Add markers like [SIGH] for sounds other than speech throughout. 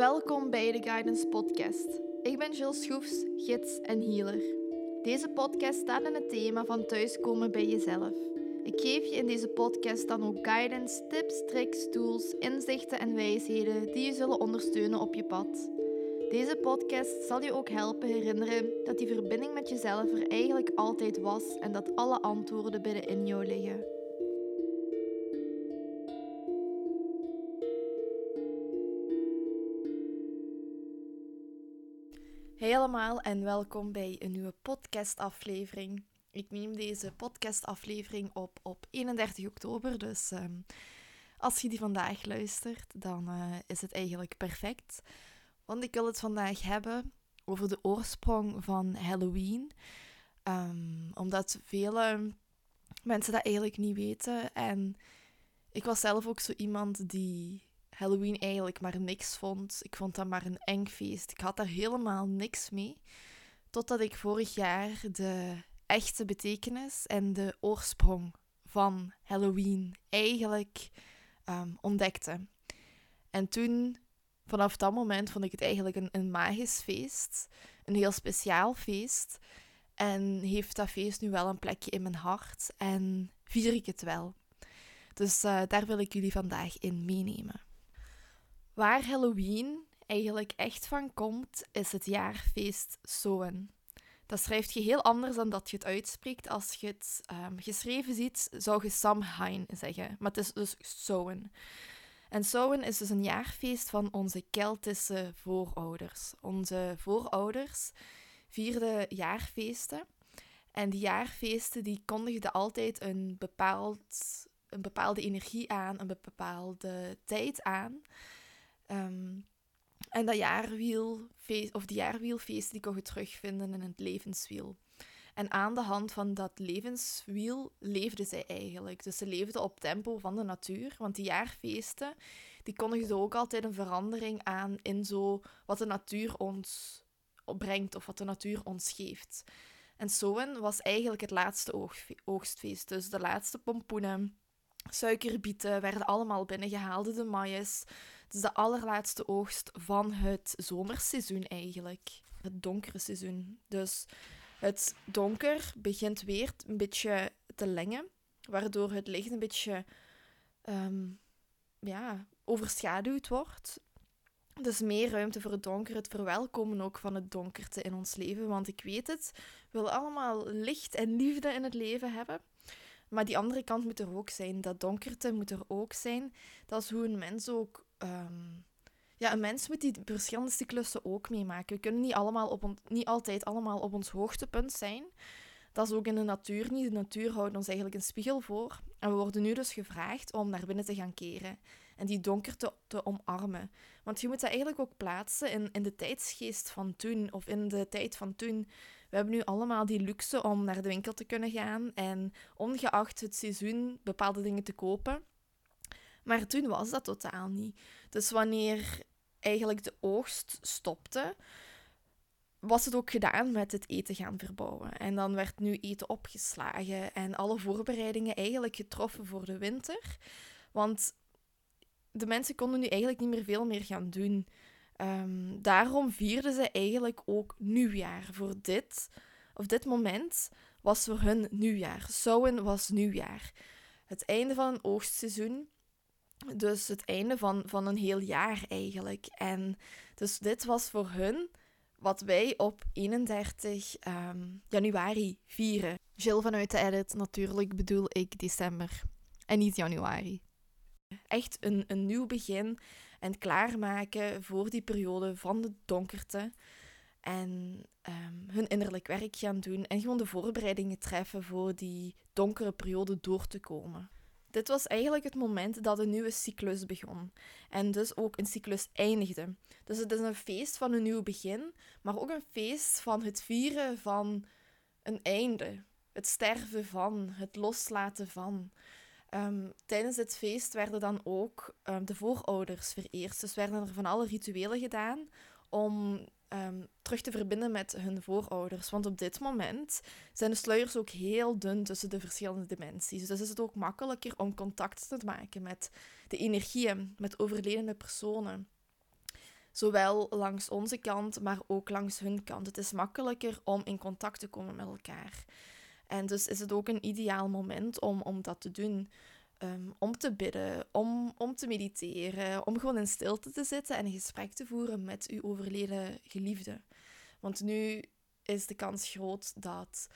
Welkom bij de Guidance Podcast. Ik ben Jill Schroefs, gids en healer. Deze podcast staat in het thema van thuiskomen bij jezelf. Ik geef je in deze podcast dan ook guidance, tips, tricks, tools, inzichten en wijsheden die je zullen ondersteunen op je pad. Deze podcast zal je ook helpen herinneren dat die verbinding met jezelf er eigenlijk altijd was en dat alle antwoorden binnenin jou liggen. Allemaal en welkom bij een nieuwe podcastaflevering. Ik neem deze podcastaflevering op op 31 oktober, dus ehm, als je die vandaag luistert, dan uh, is het eigenlijk perfect. Want ik wil het vandaag hebben over de oorsprong van Halloween. Um, omdat vele mensen dat eigenlijk niet weten. En ik was zelf ook zo iemand die Halloween eigenlijk maar niks vond. Ik vond dat maar een eng feest. Ik had daar helemaal niks mee. Totdat ik vorig jaar de echte betekenis en de oorsprong van Halloween eigenlijk um, ontdekte. En toen, vanaf dat moment, vond ik het eigenlijk een, een magisch feest. Een heel speciaal feest. En heeft dat feest nu wel een plekje in mijn hart. En vier ik het wel. Dus uh, daar wil ik jullie vandaag in meenemen. Waar Halloween eigenlijk echt van komt, is het jaarfeest Soen. Dat schrijft je heel anders dan dat je het uitspreekt. Als je het um, geschreven ziet, zou je Samhain zeggen. Maar het is dus Soen. En Soen is dus een jaarfeest van onze Keltische voorouders. Onze voorouders vierden jaarfeesten. En die jaarfeesten die kondigden altijd een, bepaald, een bepaalde energie aan, een bepaalde tijd aan. Um, en dat jaarwielfeest, of die jaarwielfeesten, die kon je terugvinden in het levenswiel. En aan de hand van dat levenswiel leefden zij eigenlijk. Dus ze leefden op tempo van de natuur. Want die jaarfeesten, die kondigden ook altijd een verandering aan in zo wat de natuur ons brengt of wat de natuur ons geeft. En Soen was eigenlijk het laatste oogstfeest. Dus de laatste pompoenen, suikerbieten werden allemaal binnengehaald, de maïs. Het is de allerlaatste oogst van het zomerseizoen eigenlijk. Het donkere seizoen. Dus het donker begint weer een beetje te lengen, waardoor het licht een beetje um, ja, overschaduwd wordt. Dus meer ruimte voor het donker, het verwelkomen ook van het donkerte in ons leven. Want ik weet het, we willen allemaal licht en liefde in het leven hebben. Maar die andere kant moet er ook zijn. Dat donkerte moet er ook zijn. Dat is hoe een mens ook um, ja, een mens moet die verschillende cyclussen ook meemaken. We kunnen niet, allemaal op niet altijd allemaal op ons hoogtepunt zijn. Dat is ook in de natuur niet. De natuur houdt ons eigenlijk een spiegel voor. En we worden nu dus gevraagd om naar binnen te gaan keren. En die donkerte te omarmen. Want je moet dat eigenlijk ook plaatsen in, in de tijdsgeest van toen. Of in de tijd van toen. We hebben nu allemaal die luxe om naar de winkel te kunnen gaan. En ongeacht het seizoen bepaalde dingen te kopen. Maar toen was dat totaal niet. Dus wanneer eigenlijk de oogst stopte, was het ook gedaan met het eten gaan verbouwen. En dan werd nu eten opgeslagen en alle voorbereidingen eigenlijk getroffen voor de winter. Want de mensen konden nu eigenlijk niet meer veel meer gaan doen. Um, daarom vierden ze eigenlijk ook nieuwjaar. Voor dit, of dit moment was voor hun nieuwjaar. Zouen was nieuwjaar. Het einde van een oogstseizoen dus het einde van, van een heel jaar eigenlijk. En dus dit was voor hun wat wij op 31 um, ehm, januari vieren. Jill vanuit de edit, natuurlijk bedoel ik december en niet januari. Echt een, een nieuw begin en klaarmaken voor die periode van de donkerte. En um, hun innerlijk werk gaan doen en gewoon de voorbereidingen treffen voor die donkere periode door te komen. Dit was eigenlijk het moment dat een nieuwe cyclus begon. En dus ook een cyclus eindigde. Dus het is een feest van een nieuw begin, maar ook een feest van het vieren van een einde. Het sterven van, het loslaten van. Um, tijdens dit feest werden dan ook um, de voorouders vereerd. Dus werden er van alle rituelen gedaan om um, terug te verbinden met hun voorouders. Want op dit moment zijn de sluiers ook heel dun tussen de verschillende dimensies. Dus is het ook makkelijker om contact te maken met de energieën, met overledene personen. Zowel langs onze kant, maar ook langs hun kant. Het is makkelijker om in contact te komen met elkaar. En dus is het ook een ideaal moment om, om dat te doen. Ehm, om te bidden, om, om te mediteren, om gewoon in stilte te zitten en een gesprek te voeren met uw overleden geliefde. Want nu is de kans groot dat,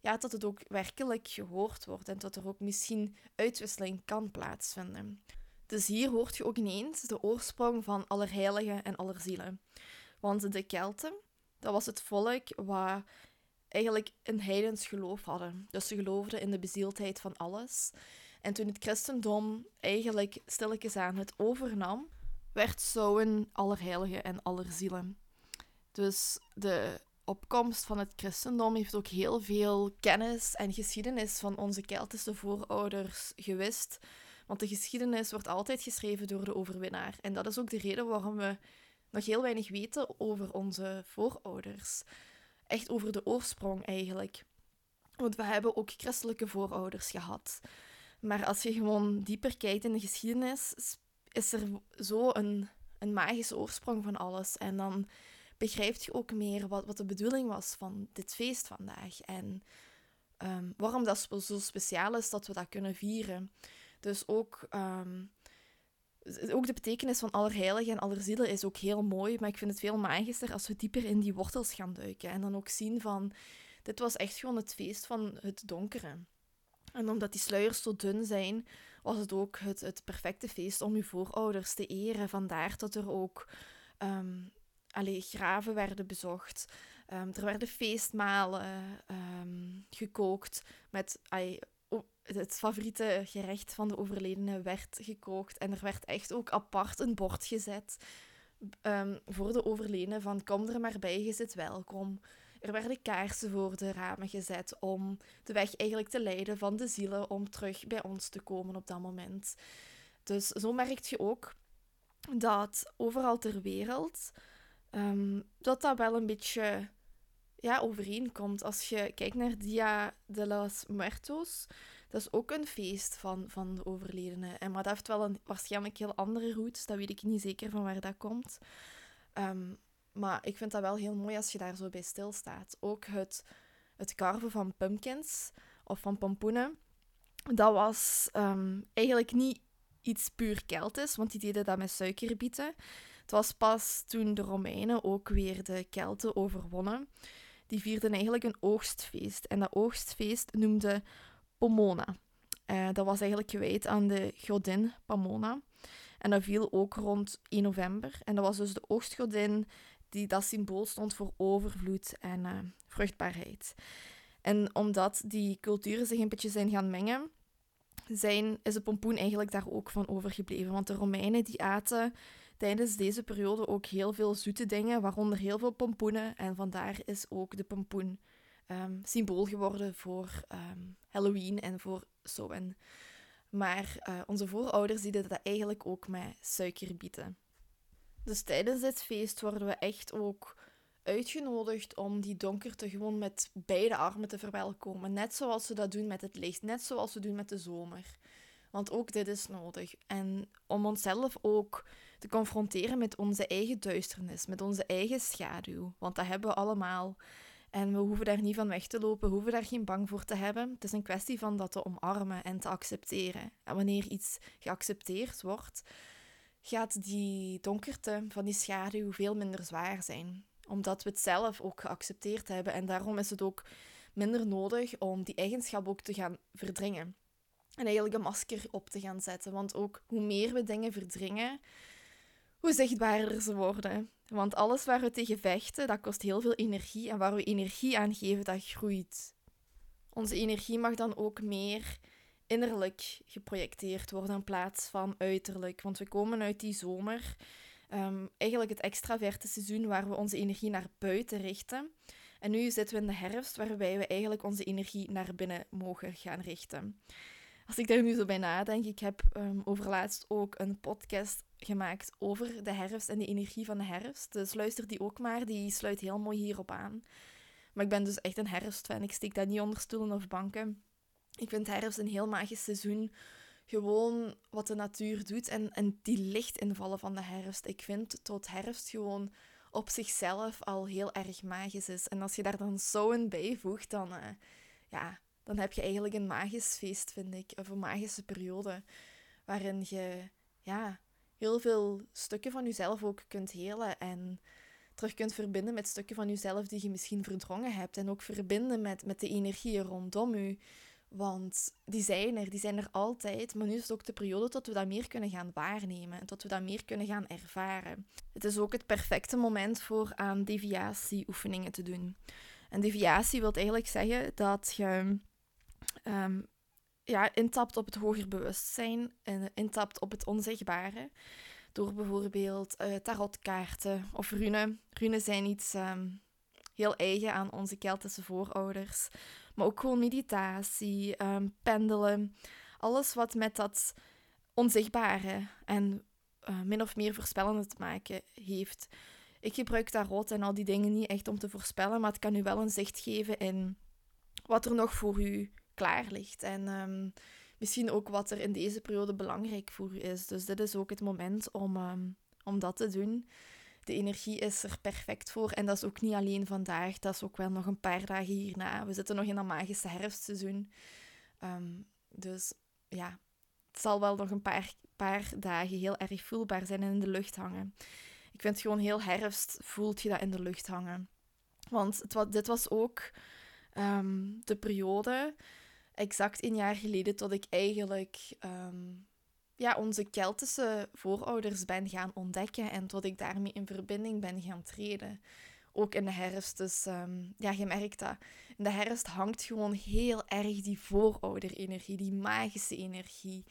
ja, dat het ook werkelijk gehoord wordt en dat er ook misschien uitwisseling kan plaatsvinden. Dus hier hoort je ook ineens de oorsprong van Allerheiligen en Allerzielen. Want de Kelten, dat was het volk wat eigenlijk een heidens geloof hadden. Dus ze geloofden in de bezieldheid van alles. En toen het christendom eigenlijk stilletjes aan het overnam, werd zo'n Allerheiligen en Allerzielen. Dus de opkomst van het christendom heeft ook heel veel kennis en geschiedenis van onze Keltische voorouders gewist. Want de geschiedenis wordt altijd geschreven door de overwinnaar. En dat is ook de reden waarom we nog heel weinig weten over onze voorouders. Echt over de oorsprong eigenlijk. Want we hebben ook christelijke voorouders gehad. Maar als je gewoon dieper kijkt in de geschiedenis, is er zo een, een magische oorsprong van alles. En dan begrijp je ook meer wat, wat de bedoeling was van dit feest vandaag. En um, waarom dat zo speciaal is dat we dat kunnen vieren. Dus ook, um, ook de betekenis van Allerheiligen en Allerzielen is ook heel mooi. Maar ik vind het veel magischer als we dieper in die wortels gaan duiken. En dan ook zien van, dit was echt gewoon het feest van het donkere. En omdat die sluiers zo dun zijn, was het ook het, het perfecte feest om uw voorouders te eren. Vandaar dat er ook um, graven werden bezocht. Um, er werden feestmalen um, gekookt met het favoriete gerecht van de overledene werd gekookt. En er werd echt ook apart een bord gezet voor de overledene van kom er maar bij, je zit welkom. Er werden kaarsen voor de ramen gezet om de weg eigenlijk te leiden van de zielen om terug bij ons te komen op dat moment. Dus zo merk je ook dat overal ter wereld um, dat dat wel een beetje ja, overeenkomt. Als je kijkt naar Dia de los Muertos, dat is ook een feest van, van de overledenen. En maar dat heeft wel een waarschijnlijk heel andere roots. Dat weet ik niet zeker van waar dat komt. Um, maar ik vind dat wel heel mooi als je daar zo bij stilstaat. Ook het, het carven van pumpkins of van pompoenen. Dat was um, eigenlijk niet iets puur Keltisch, want die deden dat met suikerbieten. Het was pas toen de Romeinen ook weer de Kelten overwonnen. Die vierden eigenlijk een oogstfeest. En dat oogstfeest noemde Pomona. Uh, dat was eigenlijk gewijd aan de godin Pomona. En dat viel ook rond 1 november. En dat was dus de oogstgodin die dat symbool stond voor overvloed en uh, vruchtbaarheid. En omdat die culturen zich een beetje zijn gaan mengen, zijn, is de pompoen eigenlijk daar ook van overgebleven. Want de Romeinen die aten tijdens deze periode ook heel veel zoete dingen, waaronder heel veel pompoenen. En vandaar is ook de pompoen um, symbool geworden voor um, Halloween en voor Samhain. Maar uh, onze voorouders deden dat eigenlijk ook met suikerbieten. Dus tijdens dit feest worden we echt ook uitgenodigd om die donkerte gewoon met beide armen te verwelkomen. Net zoals we dat doen met het licht, net zoals we doen met de zomer. Want ook dit is nodig. En om onszelf ook te confronteren met onze eigen duisternis, met onze eigen schaduw. Want dat hebben we allemaal. En we hoeven daar niet van weg te lopen, we hoeven daar geen bang voor te hebben. Het is een kwestie van dat te omarmen en te accepteren. En wanneer iets geaccepteerd wordt, gaat die donkerte van die schaduw veel minder zwaar zijn. Omdat we het zelf ook geaccepteerd hebben. En daarom is het ook minder nodig om die eigenschap ook te gaan verdringen. En eigenlijk een masker op te gaan zetten. Want ook hoe meer we dingen verdringen, hoe zichtbaarder ze worden. Want alles waar we tegen vechten, dat kost heel veel energie. En waar we energie aan geven, dat groeit. Onze energie mag dan ook meer innerlijk geprojecteerd worden in plaats van uiterlijk. Want we komen uit die zomer, um, eigenlijk het extraverte seizoen waar we onze energie naar buiten richten. En nu zitten we in de herfst, waarbij we eigenlijk onze energie naar binnen mogen gaan richten. Als ik daar nu zo bij nadenk, ik heb um, overlaatst ook een podcast gemaakt over de herfst en de energie van de herfst. Dus luister die ook maar, die sluit heel mooi hierop aan. Maar ik ben dus echt een herfstfan. Ik steek dat niet onder stoelen of banken. Ik vind herfst een heel magisch seizoen. gewoon wat de natuur doet en, en die lichtinvallen van de herfst. Ik vind tot herfst gewoon op zichzelf al heel erg magisch is. En als je daar dan zo'n bijvoegt, dan, uh, ja, dan heb je eigenlijk een magisch feest, vind ik. Of een magische periode. Waarin je ja, heel veel stukken van jezelf ook kunt helen. En terug kunt verbinden met stukken van jezelf die je misschien verdrongen hebt. En ook verbinden met, met de energieën rondom je. Want die zijn er, die zijn er altijd. Maar nu is het ook de periode tot we dat meer kunnen gaan waarnemen en tot we dat meer kunnen gaan ervaren. Het is ook het perfecte moment voor aan deviatieoefeningen te doen. En deviatie wil eigenlijk zeggen dat je um, ja, intapt op het hoger bewustzijn en intapt op het onzichtbare. Door bijvoorbeeld uh, tarotkaarten of runen. Runen zijn iets ehm, heel eigen aan onze Keltische voorouders. Maar ook gewoon meditatie, um, pendelen. Alles wat met dat onzichtbare en uh, min of meer voorspellende te maken heeft. Ik gebruik tarot en al die dingen niet echt om te voorspellen, maar het kan u wel een zicht geven in wat er nog voor u klaar ligt. En um, misschien ook wat er in deze periode belangrijk voor u is. Dus dit is ook het moment om, um, om dat te doen de energie is er perfect voor. En dat is ook niet alleen vandaag, dat is ook wel nog een paar dagen hierna. We zitten nog in dat magische herfstseizoen. Um, dus ja, het zal wel nog een paar, paar dagen heel erg voelbaar zijn en in de lucht hangen. Ik vind gewoon heel herfst voelt je dat in de lucht hangen. Want het, dit was ook um, de periode, exact een jaar geleden, tot ik eigenlijk um, ja, onze Keltische voorouders ben gaan ontdekken en tot ik daarmee in verbinding ben gaan treden. Ook in de herfst. Dus um, ja, je merkt dat. In de herfst hangt gewoon heel erg die voorouderenergie, die magische energie.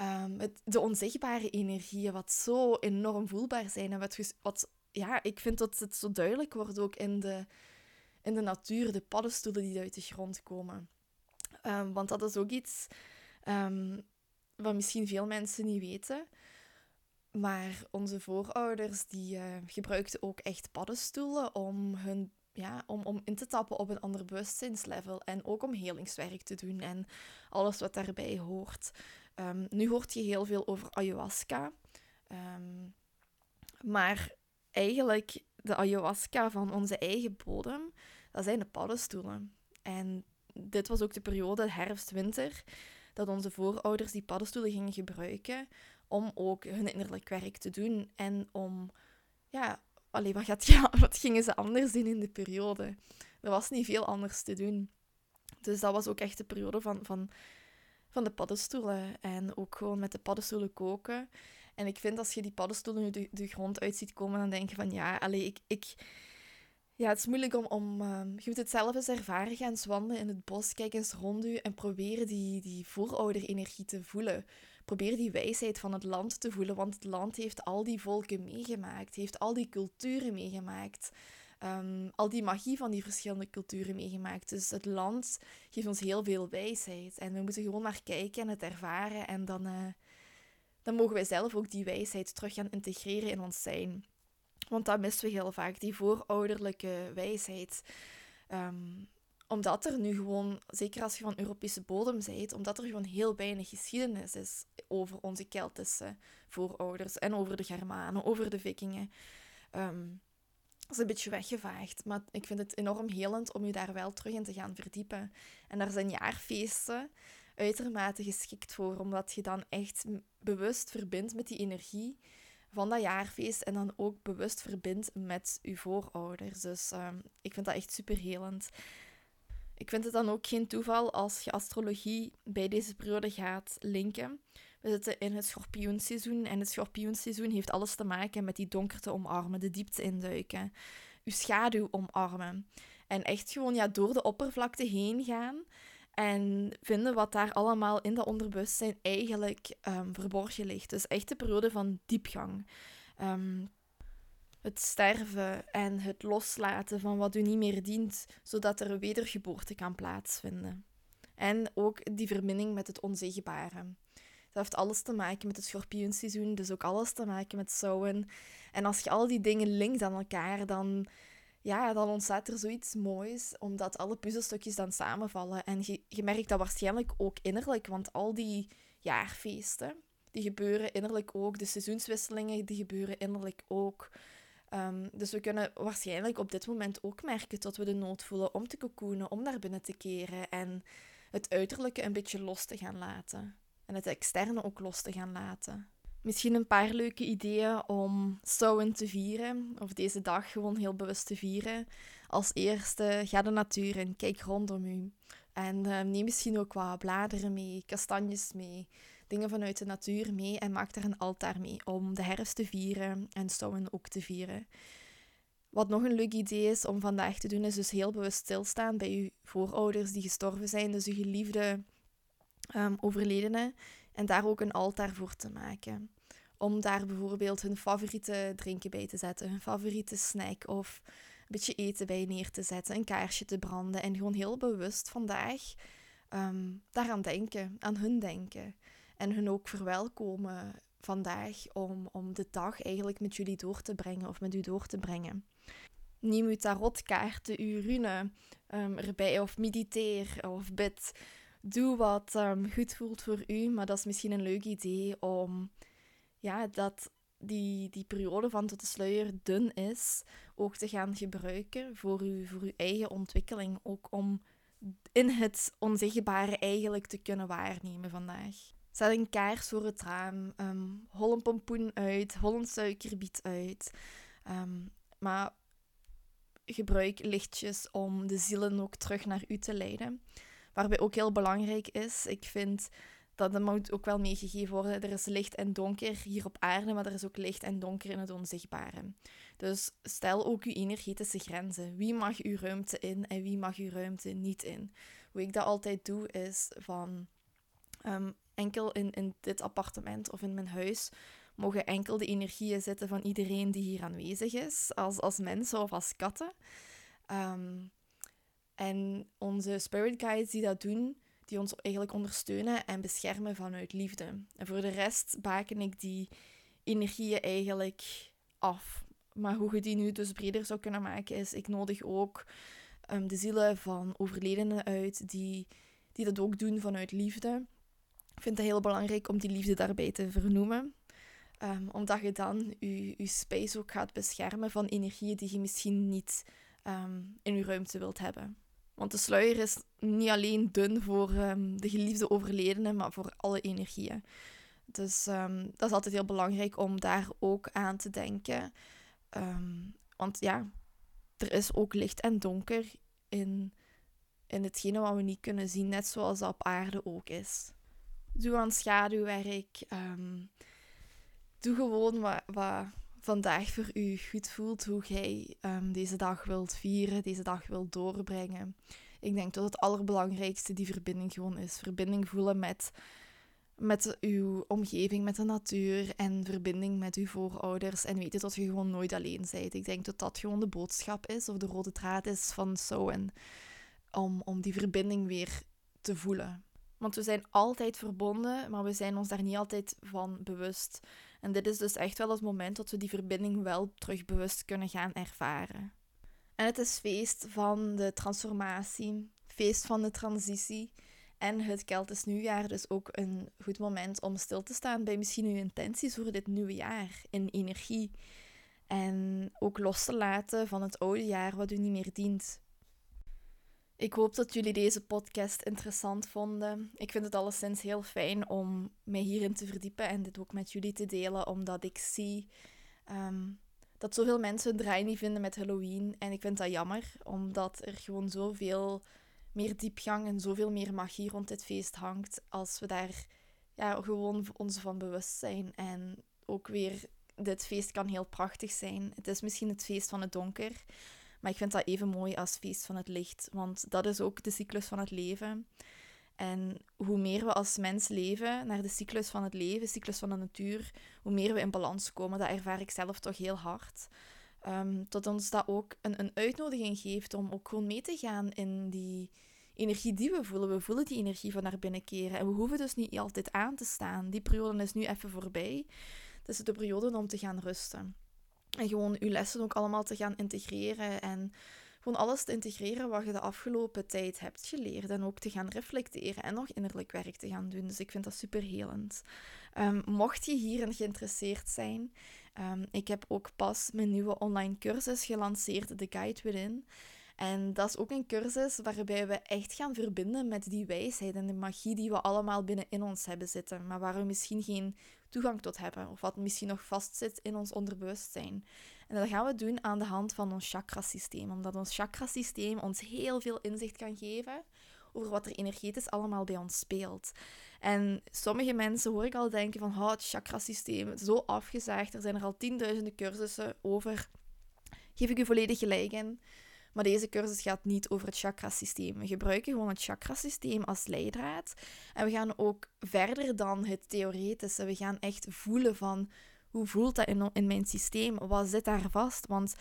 Um, het, de onzichtbare energieën, wat zo enorm voelbaar zijn. En wat, wat ja, ik vind dat het zo duidelijk wordt ook in de, in de natuur, de paddenstoelen die uit de grond komen. Um, want dat is ook iets wat misschien veel mensen niet weten. Maar onze voorouders die, uh, gebruikten ook echt paddenstoelen om, hun, ja, om, om in te tappen op een ander bewustzijnslevel. En ook om helingswerk te doen en alles wat daarbij hoort. Um, nu hoort je heel veel over ayahuasca. Um, maar eigenlijk de ayahuasca van onze eigen bodem, dat zijn de paddenstoelen. En dit was ook de periode herfst-winter dat onze voorouders die paddenstoelen gingen gebruiken om ook hun innerlijk werk te doen. En om, ja, allee, wat, gaat, [LAUGHS] ja, wat gingen ze anders doen in de periode? Er was niet veel anders te doen. Dus dat was ook echt de periode van, van, van de paddenstoelen. En ook gewoon met de paddenstoelen koken. En ik vind als je die paddenstoelen nu de, de grond uit ziet komen, dan denk je van ja, allee, ik, ik, ja, het is moeilijk om... om ehm, je moet het zelf eens ervaren. Gaan wandelen in het bos, kijk eens rond u en probeer die, die voorouderenergie te voelen. Probeer die wijsheid van het land te voelen, want het land heeft al die volken meegemaakt, heeft al die culturen meegemaakt. Um, al die magie van die verschillende culturen meegemaakt. Dus het land geeft ons heel veel wijsheid. En we moeten gewoon naar kijken en het ervaren. En dan, uh, dan mogen wij zelf ook die wijsheid terug gaan integreren in ons zijn. Want dat missen we heel vaak, die voorouderlijke wijsheid. Um, omdat er nu gewoon, zeker als je van Europese bodem bent, omdat er gewoon heel weinig geschiedenis is over onze Keltische voorouders en over de Germanen, over de Vikingen. Um, dat is een beetje weggevaagd, maar ik vind het enorm helend om je daar wel terug in te gaan verdiepen. En daar zijn jaarfeesten uitermate geschikt voor, omdat je dan echt bewust verbindt met die energie van dat jaarfeest en dan ook bewust verbindt met uw voorouders. Dus um, ik vind dat echt super helend. Ik vind het dan ook geen toeval als je astrologie bij deze periode gaat linken. We zitten in het schorpioenseizoen en het schorpioenseizoen heeft alles te maken met die donkerte omarmen, de diepte induiken, uw schaduw omarmen. En echt gewoon ja, door de oppervlakte heen gaan en vinden wat daar allemaal in dat onderbewustzijn eigenlijk um, verborgen ligt. Dus echt de periode van diepgang. Um, het sterven en het loslaten van wat u niet meer dient, zodat er een wedergeboorte kan plaatsvinden. En ook die verbinding met het onzichtbare. Dat heeft alles te maken met het schorpioenseizoen, dus ook alles te maken met zouen. En als je al die dingen linkt aan elkaar, dan ja, dan ontstaat er zoiets moois, omdat alle puzzelstukjes dan samenvallen. En je, je merkt dat waarschijnlijk ook innerlijk, want al die jaarfeesten, die gebeuren innerlijk ook. De seizoenswisselingen, die gebeuren innerlijk ook. Ehm, dus we kunnen waarschijnlijk op dit moment ook merken dat we de nood voelen om te cocoonen, om naar binnen te keren en het uiterlijke een beetje los te gaan laten. En het externe ook los te gaan laten. Misschien een paar leuke ideeën om Samhain te vieren, of deze dag gewoon heel bewust te vieren. Als eerste, ga de natuur in, kijk rondom u. En uh, neem misschien ook wat bladeren mee, kastanjes mee, dingen vanuit de natuur mee en maak daar een altaar mee om de herfst te vieren en Samhain ook te vieren. Wat nog een leuk idee is om vandaag te doen, is dus heel bewust stilstaan bij uw voorouders die gestorven zijn, dus uw geliefde um, overledenen, en daar ook een altaar voor te maken. Om daar bijvoorbeeld hun favoriete drinken bij te zetten, hun favoriete snack of een beetje eten bij neer te zetten, een kaarsje te branden en gewoon heel bewust vandaag um, daaraan denken, aan hun denken. En hun ook verwelkomen vandaag om, om de dag eigenlijk met jullie door te brengen of met u door te brengen. Neem uw tarotkaarten, uw rune um, erbij of mediteer of bid. Doe wat um, goed voelt voor u, maar dat is misschien een leuk idee om ja, dat die, die periode van tot de sluier dun is, ook te gaan gebruiken voor, u, voor uw eigen ontwikkeling. Ook om in het onzichtbare eigenlijk te kunnen waarnemen vandaag. Zet een kaars voor het raam, um, hol een pompoen uit, hol een suikerbiet uit. Um, maar gebruik lichtjes om de zielen ook terug naar u te leiden. Waarbij ook heel belangrijk is, ik vind dat moet ook wel meegegeven worden. Er is licht en donker hier op aarde, maar er is ook licht en donker in het onzichtbare. Dus stel ook uw energetische grenzen. Wie mag uw ruimte in en wie mag uw ruimte niet in? Hoe ik dat altijd doe, is van um, enkel in, in dit appartement of in mijn huis mogen enkel de energieën zitten van iedereen die hier aanwezig is, als, als mensen of als katten. Um, en onze spirit guides die dat doen, die ons eigenlijk ondersteunen en beschermen vanuit liefde. En voor de rest baken ik die energieën eigenlijk af. Maar hoe je die nu dus breder zou kunnen maken, is ik nodig ook um, de zielen van overledenen uit die, die dat ook doen vanuit liefde. Ik vind het heel belangrijk om die liefde daarbij te vernoemen. Um, omdat je dan je, je space ook gaat beschermen van energieën die je misschien niet um, in je ruimte wilt hebben. Want de sluier is niet alleen dun voor um, de geliefde overledene, maar voor alle energieën. Dus um, dat is altijd heel belangrijk om daar ook aan te denken. Um, want ja, er is ook licht en donker in, in hetgene wat we niet kunnen zien, net zoals dat op aarde ook is. Doe aan schaduwwerk. doe gewoon wat, wat vandaag voor u goed voelt, hoe jij um, deze dag wilt vieren, deze dag wilt doorbrengen. Ik denk dat het allerbelangrijkste die verbinding gewoon is. Verbinding voelen met, met uw omgeving, met de natuur en verbinding met uw voorouders. En weten dat je gewoon nooit alleen bent. Ik denk dat dat gewoon de boodschap is, of de rode draad is van en Om, om die verbinding weer te voelen. Want we zijn altijd verbonden, maar we zijn ons daar niet altijd van bewust. En dit is dus echt wel het moment dat we die verbinding wel terug bewust kunnen gaan ervaren. En het is feest van de transformatie, feest van de transitie. En het Keltisch nieuwjaar, dus ook een goed moment om stil te staan bij misschien uw intenties voor dit nieuwe jaar in energie. En ook los te laten van het oude jaar wat u niet meer dient. Ik hoop dat jullie deze podcast interessant vonden. Ik vind het alleszins heel fijn om mij hierin te verdiepen en dit ook met jullie te delen, omdat ik zie um, dat zoveel mensen het draai niet vinden met Halloween. En ik vind dat jammer, omdat er gewoon zoveel meer diepgang en zoveel meer magie rond dit feest hangt, als we daar ja, gewoon ons van bewust zijn. En ook weer, dit feest kan heel prachtig zijn. Het is misschien het feest van het donker, maar ik vind dat even mooi als feest van het licht, want dat is ook de cyclus van het leven. En hoe meer we als mens leven naar de cyclus van het leven, cyclus van de natuur, hoe meer we in balans komen. Dat ervaar ik zelf toch heel hard. Um, tot ons dat ook een, een uitnodiging geeft om ook gewoon mee te gaan in die energie die we voelen. We voelen die energie van naar binnen keren. En we hoeven dus niet altijd aan te staan. Die periode is nu even voorbij. Het is de periode om te gaan rusten. En gewoon je lessen ook allemaal te gaan integreren. En gewoon alles te integreren wat je de afgelopen tijd hebt geleerd. En ook te gaan reflecteren en nog innerlijk werk te gaan doen. Dus ik vind dat super helend. Um, mocht je hierin geïnteresseerd zijn, um, ik heb ook pas mijn nieuwe online cursus gelanceerd, The Guide Within. En dat is ook een cursus waarbij we echt gaan verbinden met die wijsheid en de magie die we allemaal binnenin ons hebben zitten, maar waar we misschien geen toegang tot hebben, of wat misschien nog vastzit in ons onderbewustzijn. En dat gaan we doen aan de hand van ons chakrasysteem, omdat ons chakrasysteem ons heel veel inzicht kan geven over wat er energetisch allemaal bij ons speelt. En sommige mensen hoor ik al denken van, oh, het chakrasysteem, zo afgezaagd, er zijn er al tienduizenden cursussen over. Geef ik u volledig gelijk in. Maar deze cursus gaat niet over het chakrasysteem. We gebruiken gewoon het chakrasysteem als leidraad. En we gaan ook verder dan het theoretische. We gaan echt voelen van hoe voelt dat in, in mijn systeem? Wat zit daar vast? Want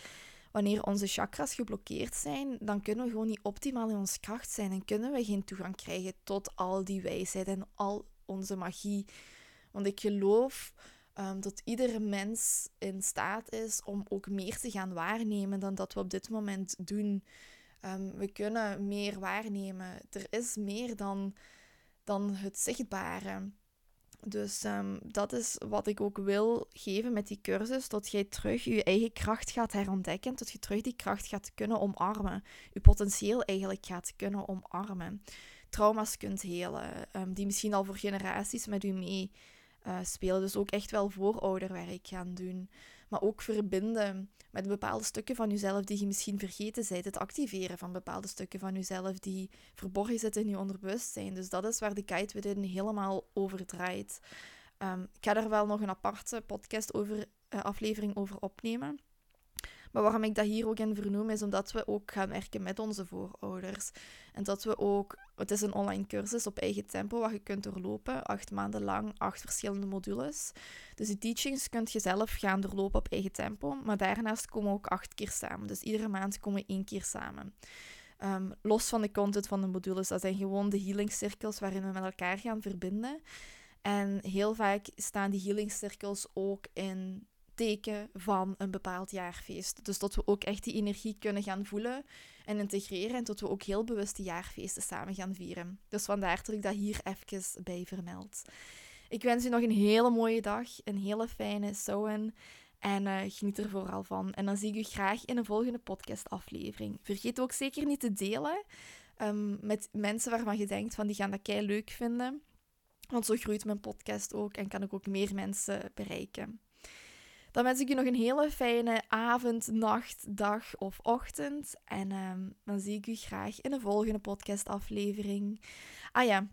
wanneer onze chakras geblokkeerd zijn, dan kunnen we gewoon niet optimaal in onze kracht zijn en kunnen we geen toegang krijgen tot al die wijsheid en al onze magie. Want ik geloof um, dat iedere mens in staat is om ook meer te gaan waarnemen dan dat we op dit moment doen. Um, we kunnen meer waarnemen. Er is meer dan, dan het zichtbare. Dus um, dat is wat ik ook wil geven met die cursus. Dat jij terug je eigen kracht gaat herontdekken. Dat je terug die kracht gaat kunnen omarmen. Je potentieel eigenlijk gaat kunnen omarmen. Trauma's kunt helen. Die misschien al voor generaties met u mee uh, spelen. Dus ook echt wel voorouderwerk gaan doen. Maar ook verbinden met bepaalde stukken van jezelf die je misschien vergeten bent. Het activeren van bepaalde stukken van jezelf die verborgen zitten in je onderbewustzijn. Dus dat is waar de Kite Within helemaal over draait. Um, ik ga daar wel nog een aparte podcast over, uh, aflevering over opnemen. Maar waarom ik dat hier ook in vernoem, is omdat we ook gaan werken met onze voorouders. En dat we ook, het is een online cursus op eigen tempo, wat je kunt doorlopen, acht maanden lang, acht verschillende modules. Dus die teachings kunt je zelf gaan doorlopen op eigen tempo, maar daarnaast komen we ook acht keer samen. Dus iedere maand komen we één keer samen. Um, los van de content van de modules, dat zijn gewoon de healingcirkels waarin we met elkaar gaan verbinden. En heel vaak staan die healingcirkels ook in teken van een bepaald jaarfeest. Dus dat we ook echt die energie kunnen gaan voelen en integreren en dat we ook heel bewust die jaarfeesten samen gaan vieren. Dus vandaar dat ik dat hier even bij vermeld. Ik wens je nog een hele mooie dag, een hele fijne Soen en uh, geniet er vooral van. En dan zie ik u graag in een volgende podcastaflevering. Vergeet ook zeker niet te delen um, met mensen waarvan je denkt van die gaan dat kei leuk vinden. Want zo groeit mijn podcast ook en kan ik ook meer mensen bereiken. Dan wens ik je nog een hele fijne avond, nacht, dag of ochtend. En um, dan zie ik u graag in de volgende podcastaflevering. Ah ja,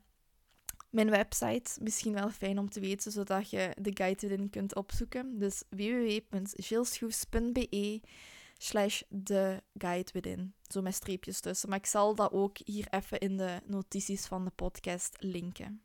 mijn website, misschien wel fijn om te weten, zodat je de guide erin kunt opzoeken. Dus www.gilschoefs.be slash de guide within. Zo met streepjes tussen. Maar ik zal dat ook hier even in de notities van de podcast linken.